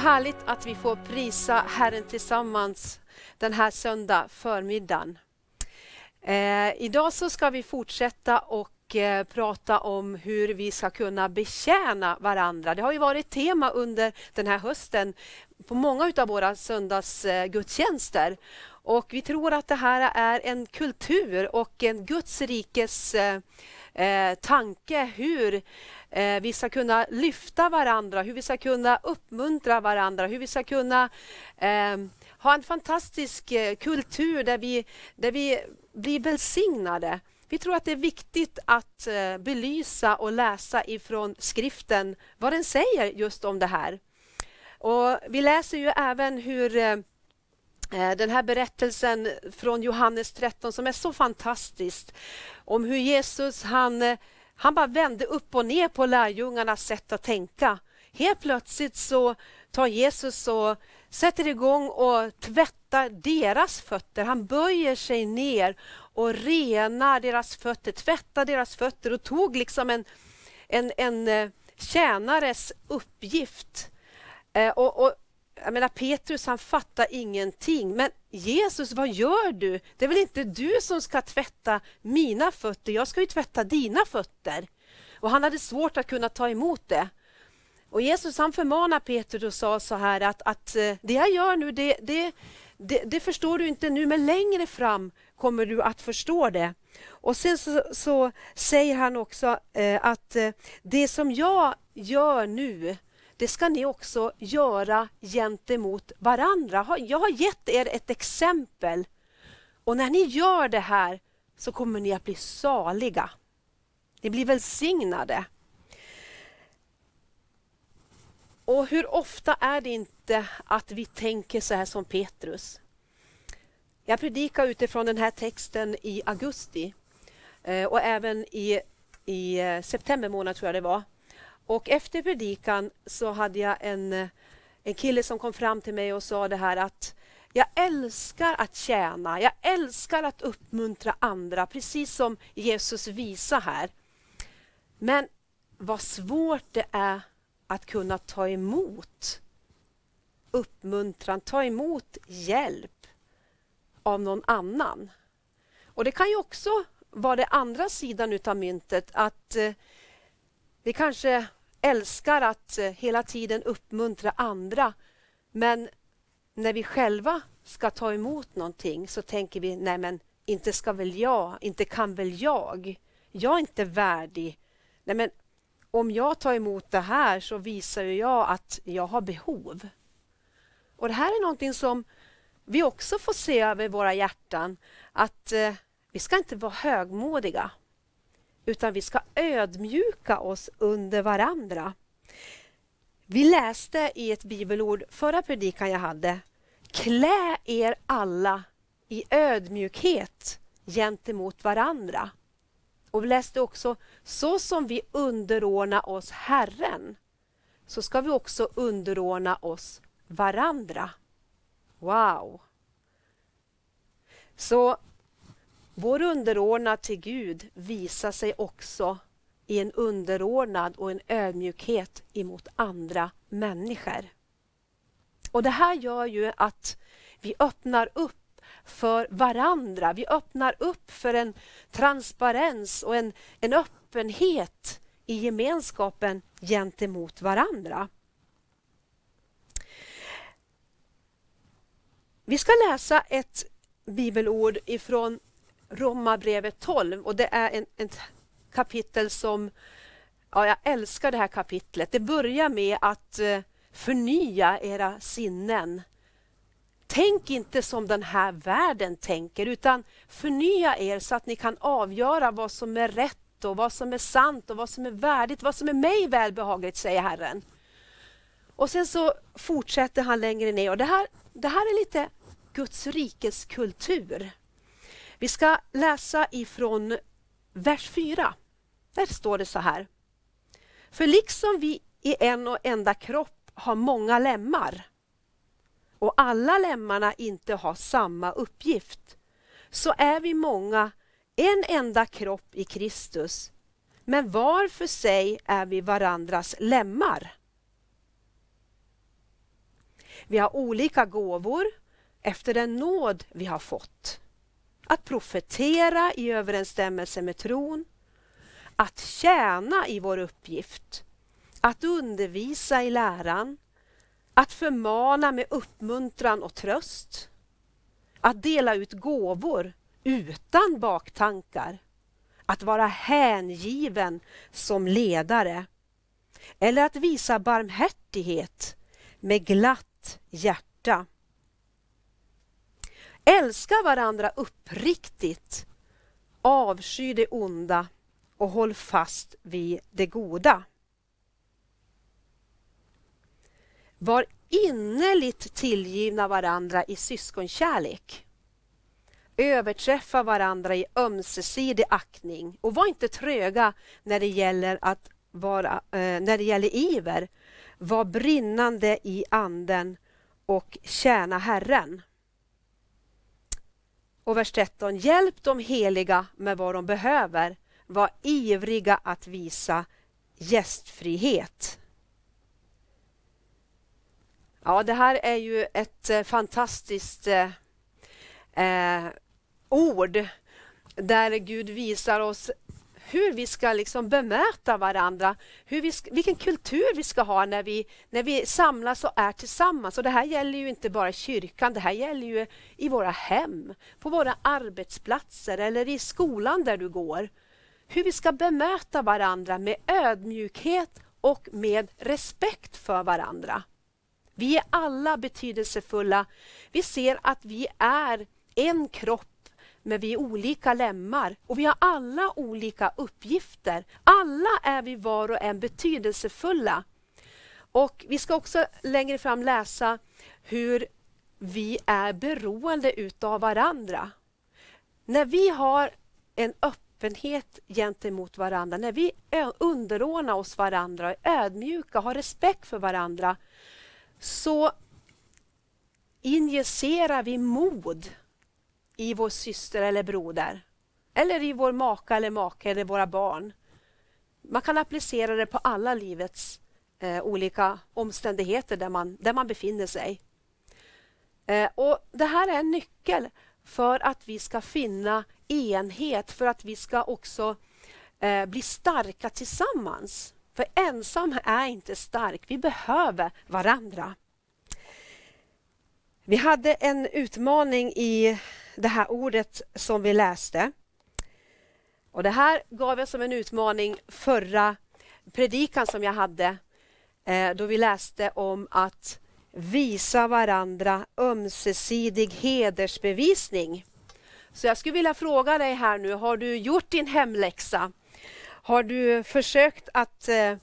härligt att vi får prisa Herren tillsammans den här söndag förmiddagen. Eh, idag så ska vi fortsätta och eh, prata om hur vi ska kunna betjäna varandra. Det har ju varit tema under den här hösten på många av våra söndagsgudstjänster. Och vi tror att det här är en kultur och en Guds rikes eh, eh, tanke hur eh, vi ska kunna lyfta varandra, hur vi ska kunna uppmuntra varandra, hur vi ska kunna eh, ha en fantastisk eh, kultur där vi, där vi blir välsignade. Vi tror att det är viktigt att eh, belysa och läsa ifrån skriften vad den säger just om det här. Och Vi läser ju även hur eh Eh, den här berättelsen från Johannes 13 som är så fantastisk om hur Jesus han, eh, han bara vände upp och ner på lärjungarnas sätt att tänka. Helt plötsligt så tar Jesus och sätter igång och tvättar deras fötter. Han böjer sig ner och renar deras fötter, tvättar deras fötter och tog liksom en, en, en eh, tjänares uppgift. Och, och, jag menar, Petrus han fattar ingenting. Men Jesus, vad gör du? Det är väl inte du som ska tvätta mina fötter? Jag ska ju tvätta dina fötter. Och han hade svårt att kunna ta emot det. Och Jesus han förmanar Petrus och sa så här att, att eh, det jag gör nu, det, det, det, det, förstår du inte nu, men längre fram kommer du att förstå det. Och sen så, så säger han också eh, att eh, det som jag gör nu, det ska ni också göra gentemot varandra. Jag har gett er ett exempel och när ni gör det här så kommer ni att bli saliga. Ni blir välsignade. Och hur ofta är det inte att vi tänker så här som Petrus? Jag predikade utifrån den här texten i augusti eh, och även i, i eh, september månad tror jag det var. Och efter predikan så hade jag en, eh, en kille som kom fram till mig och sa det här att jag älskar att tjäna, jag älskar att uppmuntra andra, precis som Jesus visar här. Men vad svårt det är att kunna ta emot uppmuntran, ta emot hjälp av någon annan. Och Det kan ju också vara den andra sidan utav myntet att eh, vi kanske älskar att eh, hela tiden uppmuntra andra men när vi själva ska ta emot någonting så tänker vi nej men inte ska väl jag, inte kan väl jag. Jag är inte värdig. Nej men om jag tar emot det här så visar jag att jag har behov. Och Det här är någonting som vi också får se över våra hjärtan. Att eh, vi ska inte vara högmodiga utan vi ska ödmjuka oss under varandra. Vi läste i ett bibelord förra predikan jag hade. Klä er alla i ödmjukhet gentemot varandra. Och vi läste också, så som vi underordnar oss Herren, så ska vi också underordna oss varandra. Wow! Så vår underordnad till Gud visar sig också i en underordnad och en ödmjukhet emot andra människor. Och Det här gör ju att vi öppnar upp för varandra. Vi öppnar upp för en transparens och en, en öppenhet i gemenskapen gentemot varandra. Vi ska läsa ett bibelord ifrån Romarbrevet 12 och det är en, ett kapitel som, ja jag älskar det här kapitlet. Det börjar med att eh, förnya era sinnen Tänk inte som den här världen tänker utan förnya er så att ni kan avgöra vad som är rätt och vad som är sant och vad som är värdigt, vad som är mig välbehagligt, säger Herren. Och sen så fortsätter han längre ner och det här, det här är lite Guds rikes kultur. Vi ska läsa ifrån vers 4. Där står det så här. För liksom vi i en och enda kropp har många lemmar och alla lemmarna inte har samma uppgift så är vi många, en enda kropp i Kristus. Men var för sig är vi varandras lemmar. Vi har olika gåvor efter den nåd vi har fått. Att profetera i överensstämmelse med tron, att tjäna i vår uppgift, att undervisa i läran, att förmana med uppmuntran och tröst, att dela ut gåvor utan baktankar, att vara hängiven som ledare eller att visa barmhärtighet med glatt hjärta. Älska varandra uppriktigt, avsky det onda och håll fast vid det goda. Var innerligt tillgivna varandra i syskonkärlek. Överträffa varandra i ömsesidig aktning och var inte tröga när det gäller att vara, eh, när det gäller iver. Var brinnande i anden och tjäna Herren. Och vers 13. Hjälp de heliga med vad de behöver. Var ivriga att visa gästfrihet. Ja, det här är ju ett eh, fantastiskt eh, eh, ord där Gud visar oss hur vi ska liksom bemöta varandra, hur vi ska, vilken kultur vi ska ha när vi, när vi samlas och är tillsammans. Och det här gäller ju inte bara kyrkan, det här gäller ju i våra hem, på våra arbetsplatser eller i skolan där du går. Hur vi ska bemöta varandra med ödmjukhet och med respekt för varandra. Vi är alla betydelsefulla. Vi ser att vi är en kropp men vi är olika lemmar och vi har alla olika uppgifter. Alla är vi var och en betydelsefulla. Och Vi ska också längre fram läsa hur vi är beroende utav varandra. När vi har en öppenhet gentemot varandra, när vi underordnar oss varandra, är ödmjuka, har respekt för varandra, så injicerar vi mod i vår syster eller broder. Eller i vår maka eller make eller våra barn. Man kan applicera det på alla livets eh, olika omständigheter där man, där man befinner sig. Eh, och Det här är en nyckel för att vi ska finna enhet, för att vi ska också eh, bli starka tillsammans. För ensam är inte stark, vi behöver varandra. Vi hade en utmaning i det här ordet som vi läste. Och Det här gav jag som en utmaning förra predikan som jag hade eh, då vi läste om att visa varandra ömsesidig hedersbevisning. Så jag skulle vilja fråga dig här nu, har du gjort din hemläxa? Har du försökt att eh,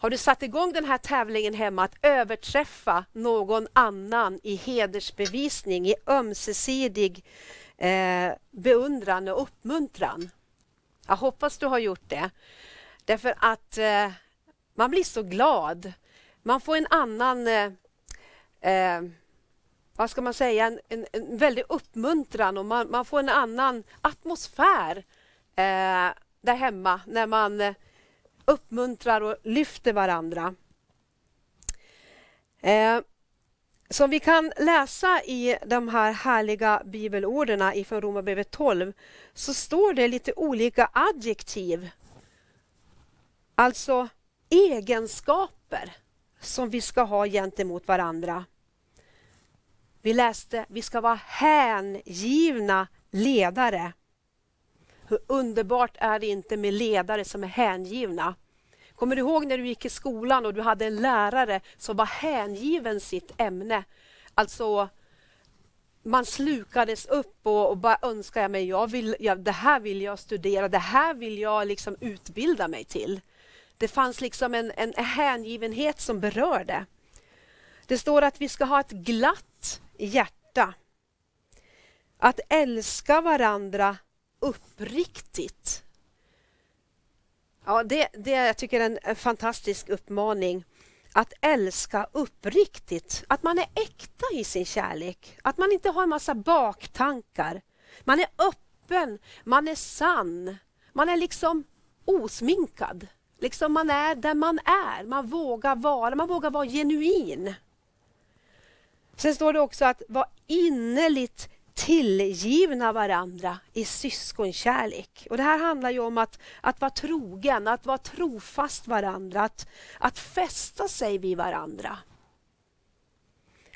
har du satt igång den här tävlingen hemma att överträffa någon annan i hedersbevisning, i ömsesidig eh, beundran och uppmuntran? Jag hoppas du har gjort det. Därför att eh, man blir så glad. Man får en annan, eh, eh vad ska man säga, en, en, en väldig uppmuntran och man, man, får en annan atmosfär eh, där hemma när man eh, uppmuntrar och lyfter varandra. Eh, som vi kan läsa i de här härliga bibelorden ifrån Romarbrevet 12 så står det lite olika adjektiv. Alltså egenskaper som vi ska ha gentemot varandra. Vi läste vi ska vara hängivna ledare. Hur underbart är det inte med ledare som är hängivna? Kommer du ihåg när du gick i skolan och du hade en lärare som var hängiven sitt ämne? Alltså, man slukades upp och, och bara önskade mig, jag vill, ja, det här vill jag studera, det här vill jag liksom utbilda mig till. Det fanns liksom en, en hängivenhet som berörde. Det står att vi ska ha ett glatt hjärta. Att älska varandra uppriktigt. Ja, det, det jag tycker är en fantastisk uppmaning. att älska uppriktigt, att man är äkta i sin kärlek, att man inte har en massa baktankar. Man är öppen, man är sann, man är liksom osminkad. Liksom man är där man är, man vågar vara, man vågar vara genuin. Sen står det också att vara innerligt tillgivna varandra i syskonkärlek. Och det här handlar ju om att, att vara trogen, att vara trofast varandra, att, att fästa sig vid varandra.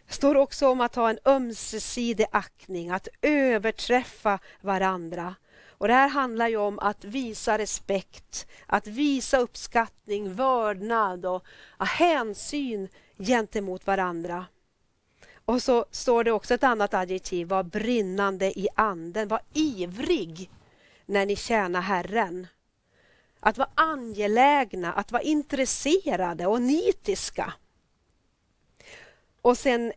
Det står också om att ha en ömsesidig aktning, att överträffa varandra. Och Det här handlar ju om att visa respekt, att visa uppskattning, vördnad och hänsyn gentemot varandra. Och så står det också ett annat adjektiv, var brinnande i anden, var ivrig när ni tjänar Herren. Att vara angelägna, att vara intresserade och nitiska. Och sen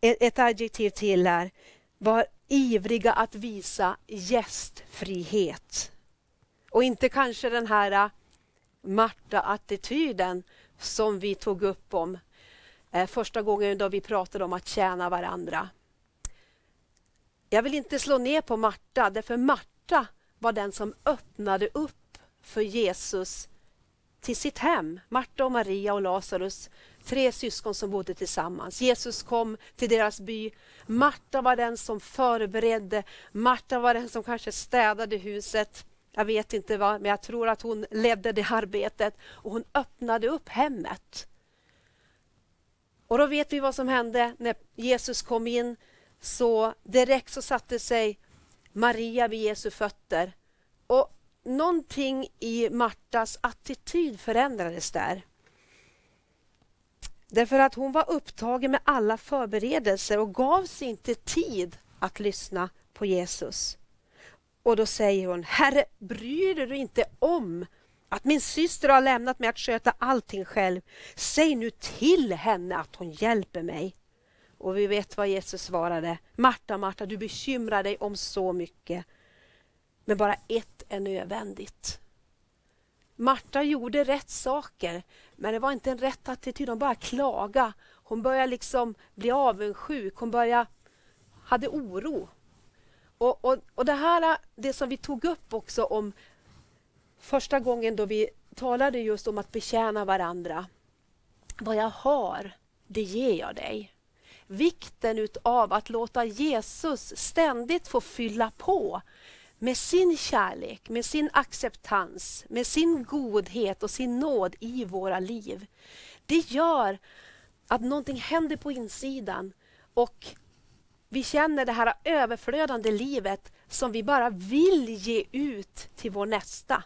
e- ett adjektiv till här, var ivriga att visa gästfrihet. Och inte kanske den här äh, Marta-attityden som vi tog upp om Eh, första gången då vi pratade om att tjäna varandra. Jag vill inte slå ner på Marta, därför Marta var den som öppnade upp för Jesus till sitt hem. Marta och Maria och Lazarus, tre syskon som bodde tillsammans. Jesus kom till deras by. Marta var den som förberedde. Marta var den som kanske städade huset. Jag vet inte vad, men jag tror att hon ledde det arbetet och hon öppnade upp hemmet. Och då vet vi vad som hände när Jesus kom in. Så direkt så satte sig Maria vid Jesu fötter. Och någonting i Martas attityd förändrades där. Därför att hon var upptagen med alla förberedelser och gav sig inte tid att lyssna på Jesus. Och då säger hon, Herre, bryr du dig inte om att min syster har lämnat mig att sköta allting själv. Säg nu till henne att hon hjälper mig. Och vi vet vad Jesus svarade. Marta, Marta, du bekymrar dig om så mycket. Men bara ett är nödvändigt. Marta gjorde rätt saker, men det var inte en rätt attityd. Hon började klaga. Hon började liksom bli avundsjuk. Hon började, hade oro. Och, och, och det här, det som vi tog upp också om första gången då vi talade just om att betjäna varandra. Vad jag har, det ger jag dig. Vikten av att låta Jesus ständigt få fylla på med sin kärlek, med sin acceptans, med sin godhet och sin nåd i våra liv. Det gör att någonting händer på insidan och vi känner det här överflödande livet som vi bara vill ge ut till vår nästa.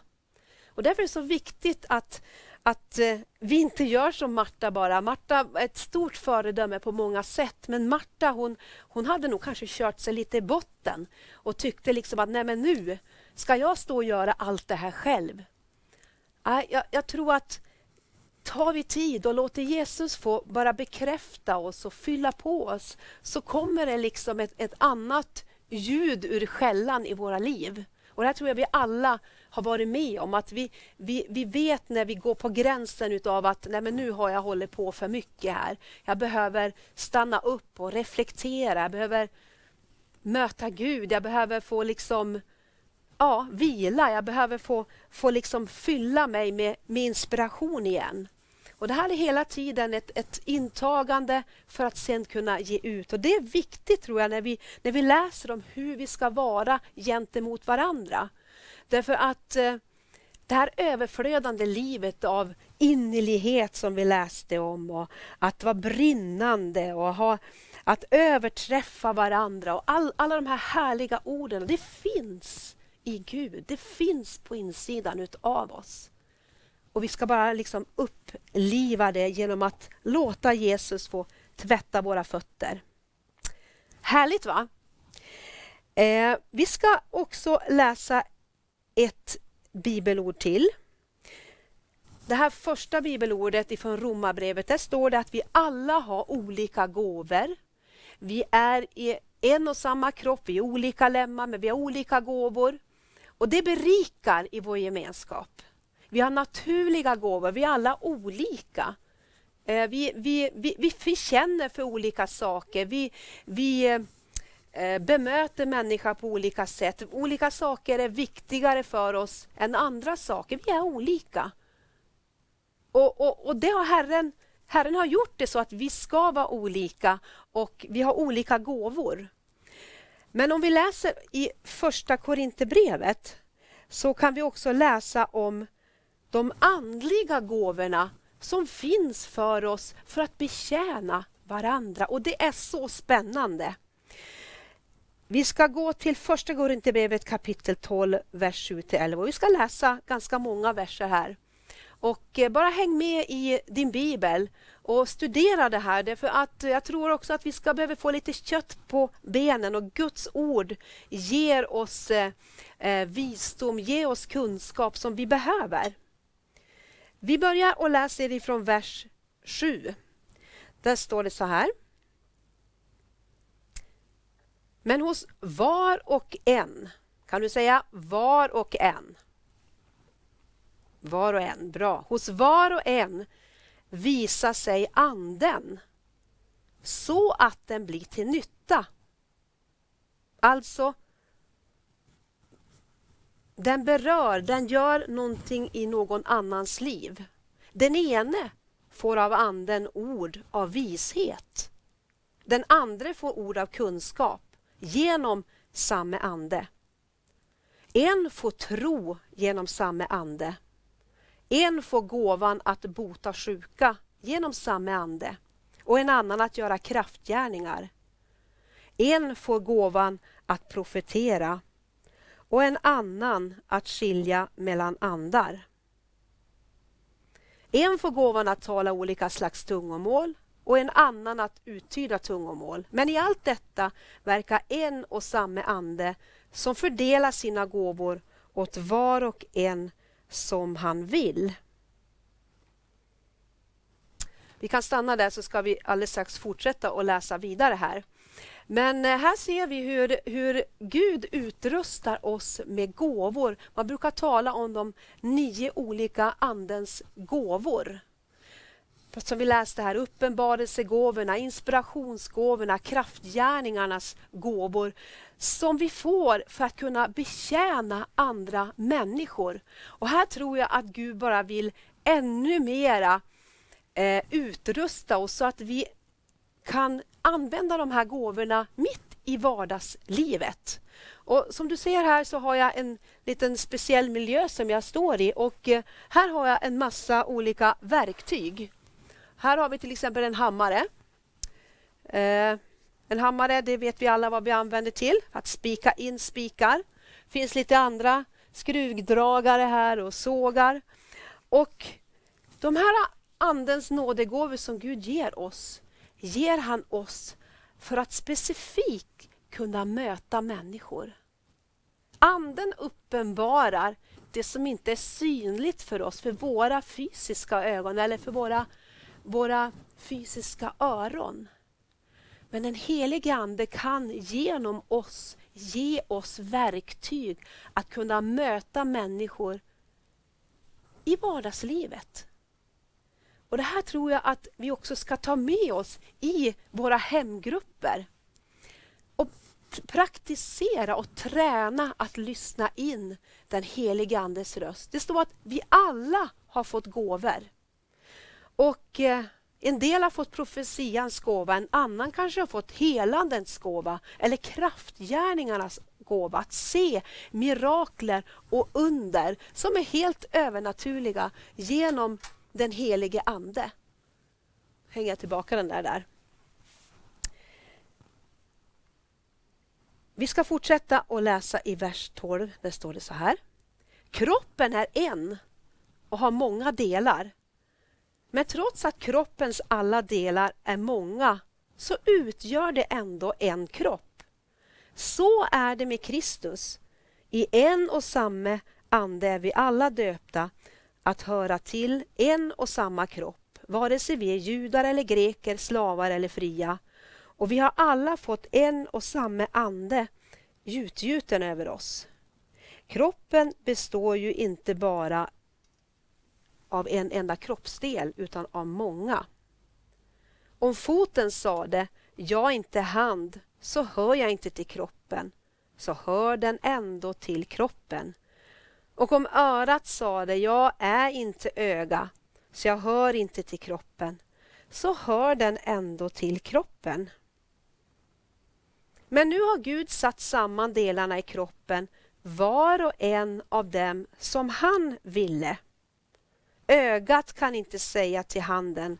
Och därför är det så viktigt att, att eh, vi inte gör som Marta bara. Marta är ett stort föredöme på många sätt, men Marta hon, hon hade nog kanske kört sig lite i botten och tyckte liksom att nej men nu ska jag stå och göra allt det här själv. Jag, jag tror att tar vi tid och låter Jesus få bara bekräfta oss och fylla på oss så kommer det liksom ett, ett annat ljud ur skällan i våra liv. Och det här tror jag vi alla har varit med om. Att vi, vi, vi vet när vi går på gränsen utav att nej men nu har jag hållit på för mycket här. Jag behöver stanna upp och reflektera. Jag behöver möta Gud. Jag behöver få liksom ja, vila. Jag behöver få, få liksom fylla mig med, med inspiration igen. Och Det här är hela tiden ett, ett, intagande för att sen kunna ge ut. Och Det är viktigt tror jag när vi, när vi läser om hur vi ska vara gentemot varandra. Därför att eh, det här överflödande livet av innerlighet som vi läste om och att vara brinnande och ha, att överträffa varandra och all, alla de här härliga orden, det finns i Gud. Det finns på insidan utav oss. Och vi ska bara liksom uppliva det genom att låta Jesus få tvätta våra fötter. Härligt va? Eh, vi ska också läsa ett bibelord till. Det här första bibelordet ifrån Romarbrevet, där står det att vi alla har olika gåvor. Vi är i en och samma kropp, vi är olika lemmar, men vi har olika gåvor. Och det berikar i vår gemenskap. Vi har naturliga gåvor, vi är alla olika. Eh, vi, vi, vi, vi, känner för olika saker. Vi, vi eh, bemöter människor på olika sätt. Olika saker är viktigare för oss än andra saker. Vi är olika. Och, och, och det har Herren, Herren har gjort det så att vi ska vara olika och vi har olika gåvor. Men om vi läser i första Korinthierbrevet så kan vi också läsa om de andliga gåvorna som finns för oss för att betjäna varandra. Och det är så spännande. Vi ska gå till första Korinthierbrevet kapitel 12, vers 7-11. Vi ska läsa ganska många verser här. Och eh, bara häng med i din bibel och studera det här. Därför att jag tror också att vi ska behöva få lite kött på benen och Guds ord ger oss eh, eh, visdom, ger oss kunskap som vi behöver. Vi börjar och läser ifrån vers 7. Där står det så här. Men hos var och en, kan du säga var och en? Var och en, bra. Hos var och en visar sig anden så att den blir till nytta. Alltså, den berör, den gör någonting i någon annans liv. Den ene får av anden ord av vishet. Den andra får ord av kunskap genom samme ande. En får tro genom samme ande. En får gåvan att bota sjuka genom samme ande och en annan att göra kraftgärningar. En får gåvan att profetera och en annan att skilja mellan andar. En får gåvan att tala olika slags tungomål och en annan att uttyda tungomål. Men i allt detta verkar en och samma ande som fördelar sina gåvor åt var och en som han vill. Vi kan stanna där så ska vi alldeles strax fortsätta och läsa vidare här. Men eh, här ser vi hur, hur Gud utrustar oss med gåvor. Man brukar tala om de nio olika Andens gåvor. Som vi läste här, uppenbarelsegåvorna, inspirationsgåvorna, kraftgärningarnas gåvor som vi får för att kunna betjäna andra människor. Och här tror jag att Gud bara vill ännu mera eh, utrusta oss så att vi kan använda de här gåvorna mitt i vardagslivet. Och som du ser här så har jag en liten speciell miljö som jag står i och eh, här har jag en massa olika verktyg. Här har vi till exempel en hammare. Eh, en hammare, det vet vi alla vad vi använder till, att spika in spikar. Det finns lite andra skruvdragare här och sågar. Och de här Andens nådegåvor som Gud ger oss, ger han oss för att specifikt kunna möta människor. Anden uppenbarar det som inte är synligt för oss, för våra fysiska ögon eller för våra, våra fysiska öron. Men den helige Ande kan genom oss ge oss verktyg att kunna möta människor i vardagslivet. Och Det här tror jag att vi också ska ta med oss i våra hemgrupper. Och praktisera och träna att lyssna in den helige Andes röst. Det står att vi alla har fått gåvor. Och eh, en del har fått profetians gåva, en annan kanske har fått helandens gåva eller kraftgärningarnas gåva. Att se mirakler och under som är helt övernaturliga genom den helige Ande. Hänger jag tillbaka den där där. Vi ska fortsätta och läsa i vers 12. Där står det så här. Kroppen är en och har många delar. Men trots att kroppens alla delar är många så utgör det ändå en kropp. Så är det med Kristus. I en och samma ande är vi alla döpta att höra till en och samma kropp, vare sig vi är judar eller greker, slavar eller fria. Och vi har alla fått en och samma ande gjutgjuten över oss. Kroppen består ju inte bara av en enda kroppsdel utan av många. Om foten sade, jag är inte hand, så hör jag inte till kroppen, så hör den ändå till kroppen. Och om örat sade, jag är inte öga, så jag hör inte till kroppen, så hör den ändå till kroppen. Men nu har Gud satt samman delarna i kroppen, var och en av dem som han ville. Ögat kan inte säga till handen,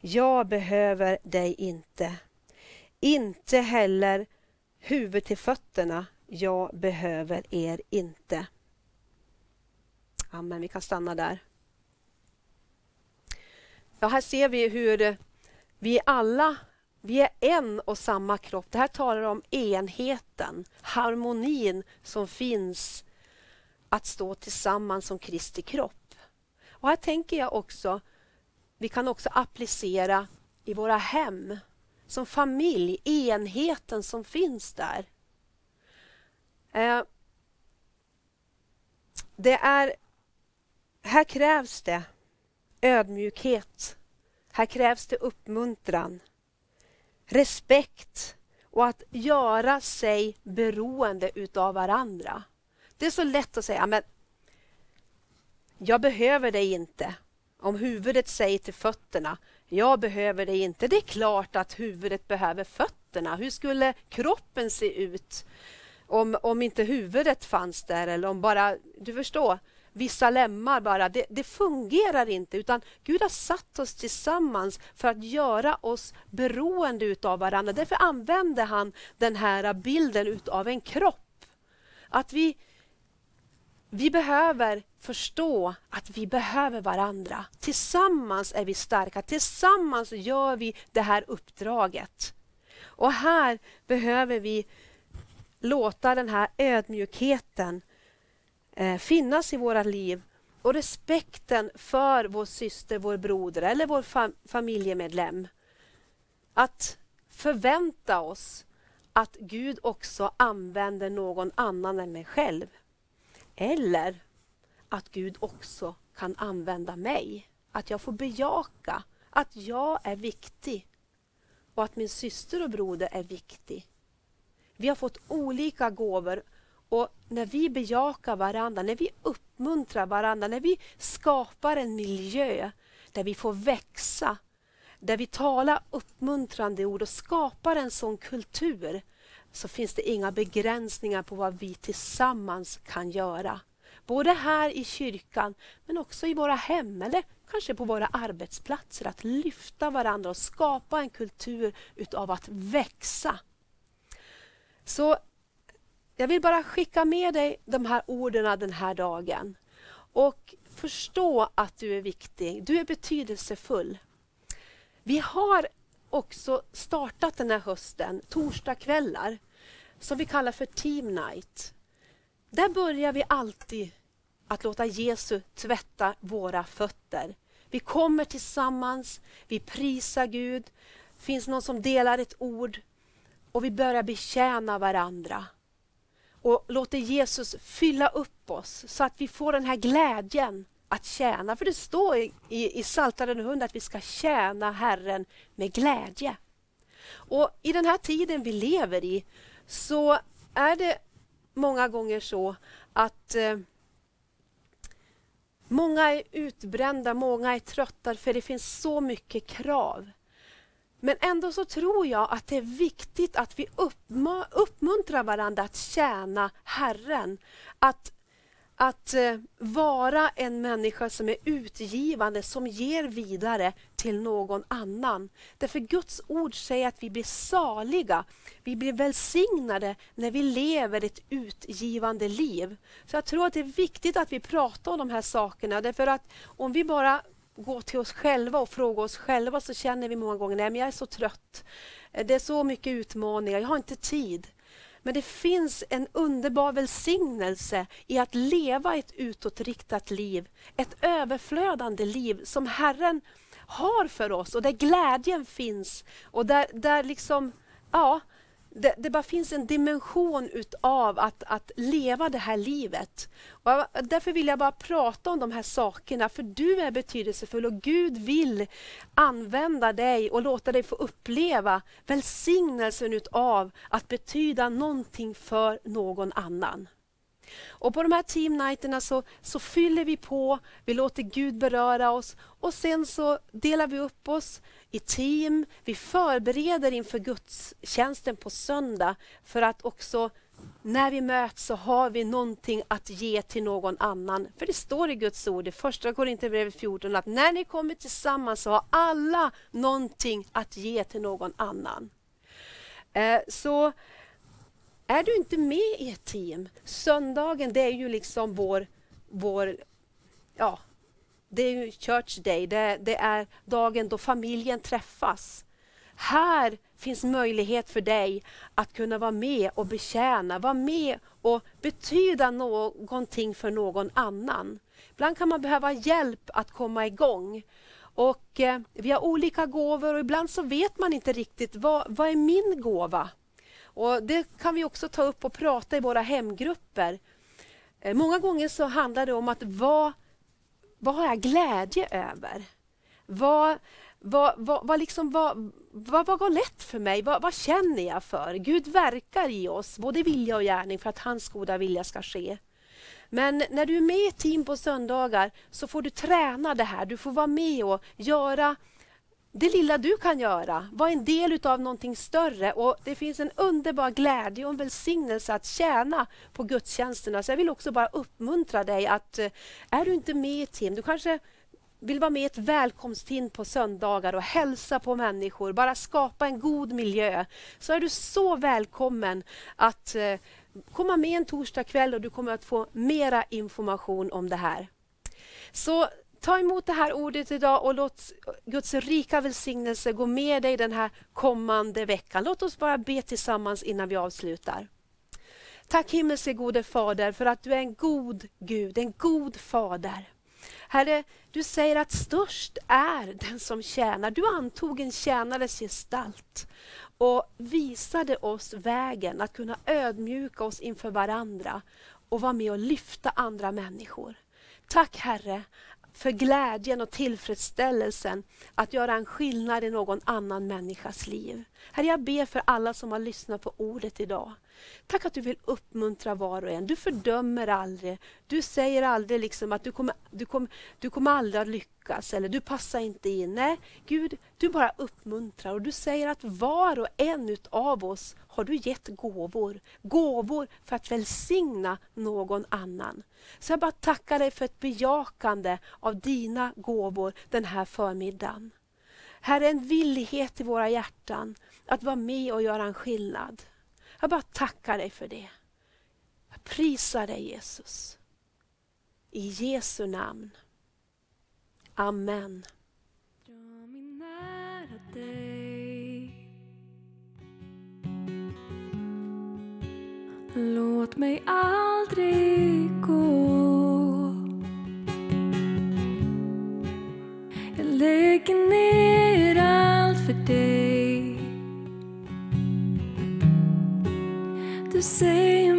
jag behöver dig inte. Inte heller huvudet till fötterna, jag behöver er inte. Amen, vi kan stanna där. Ja, här ser vi hur vi alla vi är en och samma kropp. Det här talar om enheten, harmonin som finns att stå tillsammans som Kristi kropp. Och här tänker jag också, vi kan också applicera i våra hem, som familj, enheten som finns där. Eh, det är, här krävs det ödmjukhet. Här krävs det uppmuntran, respekt och att göra sig beroende utav varandra. Det är så lätt att säga, men jag behöver dig inte. Om huvudet säger till fötterna, jag behöver dig inte. Det är klart att huvudet behöver fötterna. Hur skulle kroppen se ut om, om inte huvudet fanns där eller om bara, du förstår, vissa lemmar bara. Det, det, fungerar inte utan Gud har satt oss tillsammans för att göra oss beroende utav varandra. Därför använder han den här bilden utav en kropp. Att vi, vi behöver förstå att vi behöver varandra. Tillsammans är vi starka, tillsammans gör vi det här uppdraget. Och här behöver vi låta den här ödmjukheten eh, finnas i våra liv och respekten för vår syster, vår broder eller vår fam familjemedlem. Att förvänta oss att Gud också använder någon annan än mig själv. Eller att Gud också kan använda mig. Att jag får bejaka att jag är viktig och att min syster och broder är viktig. Vi har fått olika gåvor och när vi bejakar varandra, när vi uppmuntrar varandra, när vi skapar en miljö där vi får växa, där vi talar uppmuntrande ord och skapar en sån kultur, så finns det inga begränsningar på vad vi tillsammans kan göra. Både här i kyrkan, men också i våra hem eller kanske på våra arbetsplatser. Att lyfta varandra och skapa en kultur utav att växa. Så jag vill bara skicka med dig de här orden den här dagen. Och förstå att du är viktig. Du är betydelsefull. Vi har också startat den här hösten torsdagskvällar som vi kallar för Team Night. Där börjar vi alltid att låta Jesus tvätta våra fötter. Vi kommer tillsammans, vi prisar Gud, finns någon som delar ett ord och vi börjar betjäna varandra och låter Jesus fylla upp oss så att vi får den här glädjen att tjäna. För det står i, i, i Psaltaren 100 att vi ska tjäna Herren med glädje. Och I den här tiden vi lever i så är det många gånger så att eh, många är utbrända, många är trötta för det finns så mycket krav. Men ändå så tror jag att det är viktigt att vi uppmuntrar varandra att tjäna Herren. Att, att eh, vara en människa som är utgivande, som ger vidare till någon annan. Därför Guds ord säger att vi blir saliga, vi blir välsignade när vi lever ett utgivande liv. Så jag tror att det är viktigt att vi pratar om de här sakerna, därför att om vi bara gå till oss själva och fråga oss själva så känner vi många gånger att jag är så trött. Det är så mycket utmaningar, jag har inte tid. Men det finns en underbar välsignelse i att leva ett utåtriktat liv. Ett överflödande liv som Herren har för oss och där glädjen finns och där, där liksom, ja, det, det, bara finns en dimension utav att, att leva det här livet. Och därför vill jag bara prata om de här sakerna, för du är betydelsefull och Gud vill använda dig och låta dig få uppleva välsignelsen utav att betyda någonting för någon annan. Och på de här teamnighterna så, så fyller vi på, vi låter Gud beröra oss och sen så delar vi upp oss i team. Vi förbereder inför gudstjänsten på söndag för att också när vi möts så har vi någonting att ge till någon annan. För det står i Guds ord i första Korinthierbrevet 14 att när ni kommer tillsammans så har alla någonting att ge till någon annan. Eh, så är du inte med i ett team, söndagen det är ju liksom vår, vår ja, det är ju Church Day, det, det, är dagen då familjen träffas. Här finns möjlighet för dig att kunna vara med och betjäna, vara med och betyda någonting för någon annan. Ibland kan man behöva hjälp att komma igång. Och eh, Vi har olika gåvor och ibland så vet man inte riktigt vad, vad är min gåva? Och Det kan vi också ta upp och prata i våra hemgrupper. Eh, många gånger så handlar det om att vad, vad har jag glädje över? Vad, vad, vad, vad, liksom, vad, vad, vad går lätt för mig? Vad, vad känner jag för? Gud verkar i oss, både vilja och gärning, för att hans goda vilja ska ske. Men när du är med i team på söndagar så får du träna det här. Du får vara med och göra det lilla du kan göra. Var en del av någonting större. Och Det finns en underbar glädje och en välsignelse att tjäna på gudstjänsterna. Så jag vill också bara uppmuntra dig att eh, är du inte med i ett team, du kanske vill vara med i ett välkomstteam på söndagar och hälsa på människor, bara skapa en god miljö, så är du så välkommen att eh, komma med en torsdagkväll och du kommer att få mera information om det här. Så Ta emot det här ordet idag och låt Guds rika välsignelse gå med dig den här kommande veckan. Låt oss bara be tillsammans innan vi avslutar. Tack himmelske gode Fader för att du är en god Gud, en god Fader. Herre, du säger att störst är den som tjänar. Du antog en tjänares gestalt och visade oss vägen att kunna ödmjuka oss inför varandra och vara med och lyfta andra människor. Tack Herre för glädjen och tillfredsställelsen att göra en skillnad i någon annan människas liv. Herre, jag ber för alla som har lyssnat på ordet idag. Tack att du vill uppmuntra var och en. Du fördömer aldrig. Du säger aldrig liksom att du kommer, du, kommer, du kommer aldrig att lyckas eller du passar inte in. Nej, Gud, du bara uppmuntrar och du säger att var och en av oss har du gett gåvor. Gåvor för att välsigna någon annan. Så jag bara tackar dig för ett bejakande av dina gåvor den här förmiddagen. Här är en villighet i våra hjärtan att vara med och göra en skillnad. Jag bara tackar dig för det. Jag prisar dig Jesus. I Jesu namn. Amen. Låt mig aldrig gå Jag lägger ner allt för dig Du säger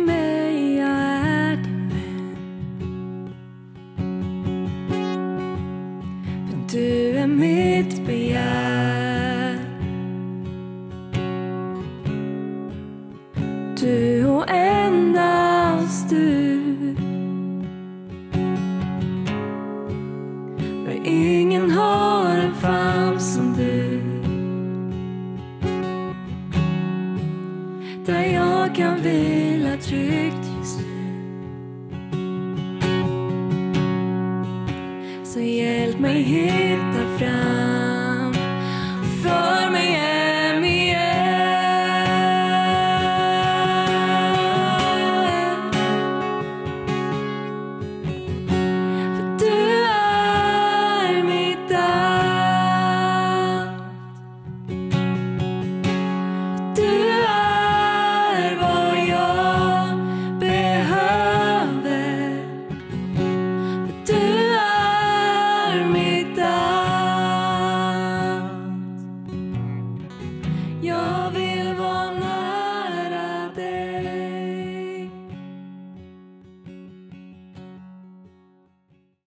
jag kan vila tryggt just nu. Så hjälp mig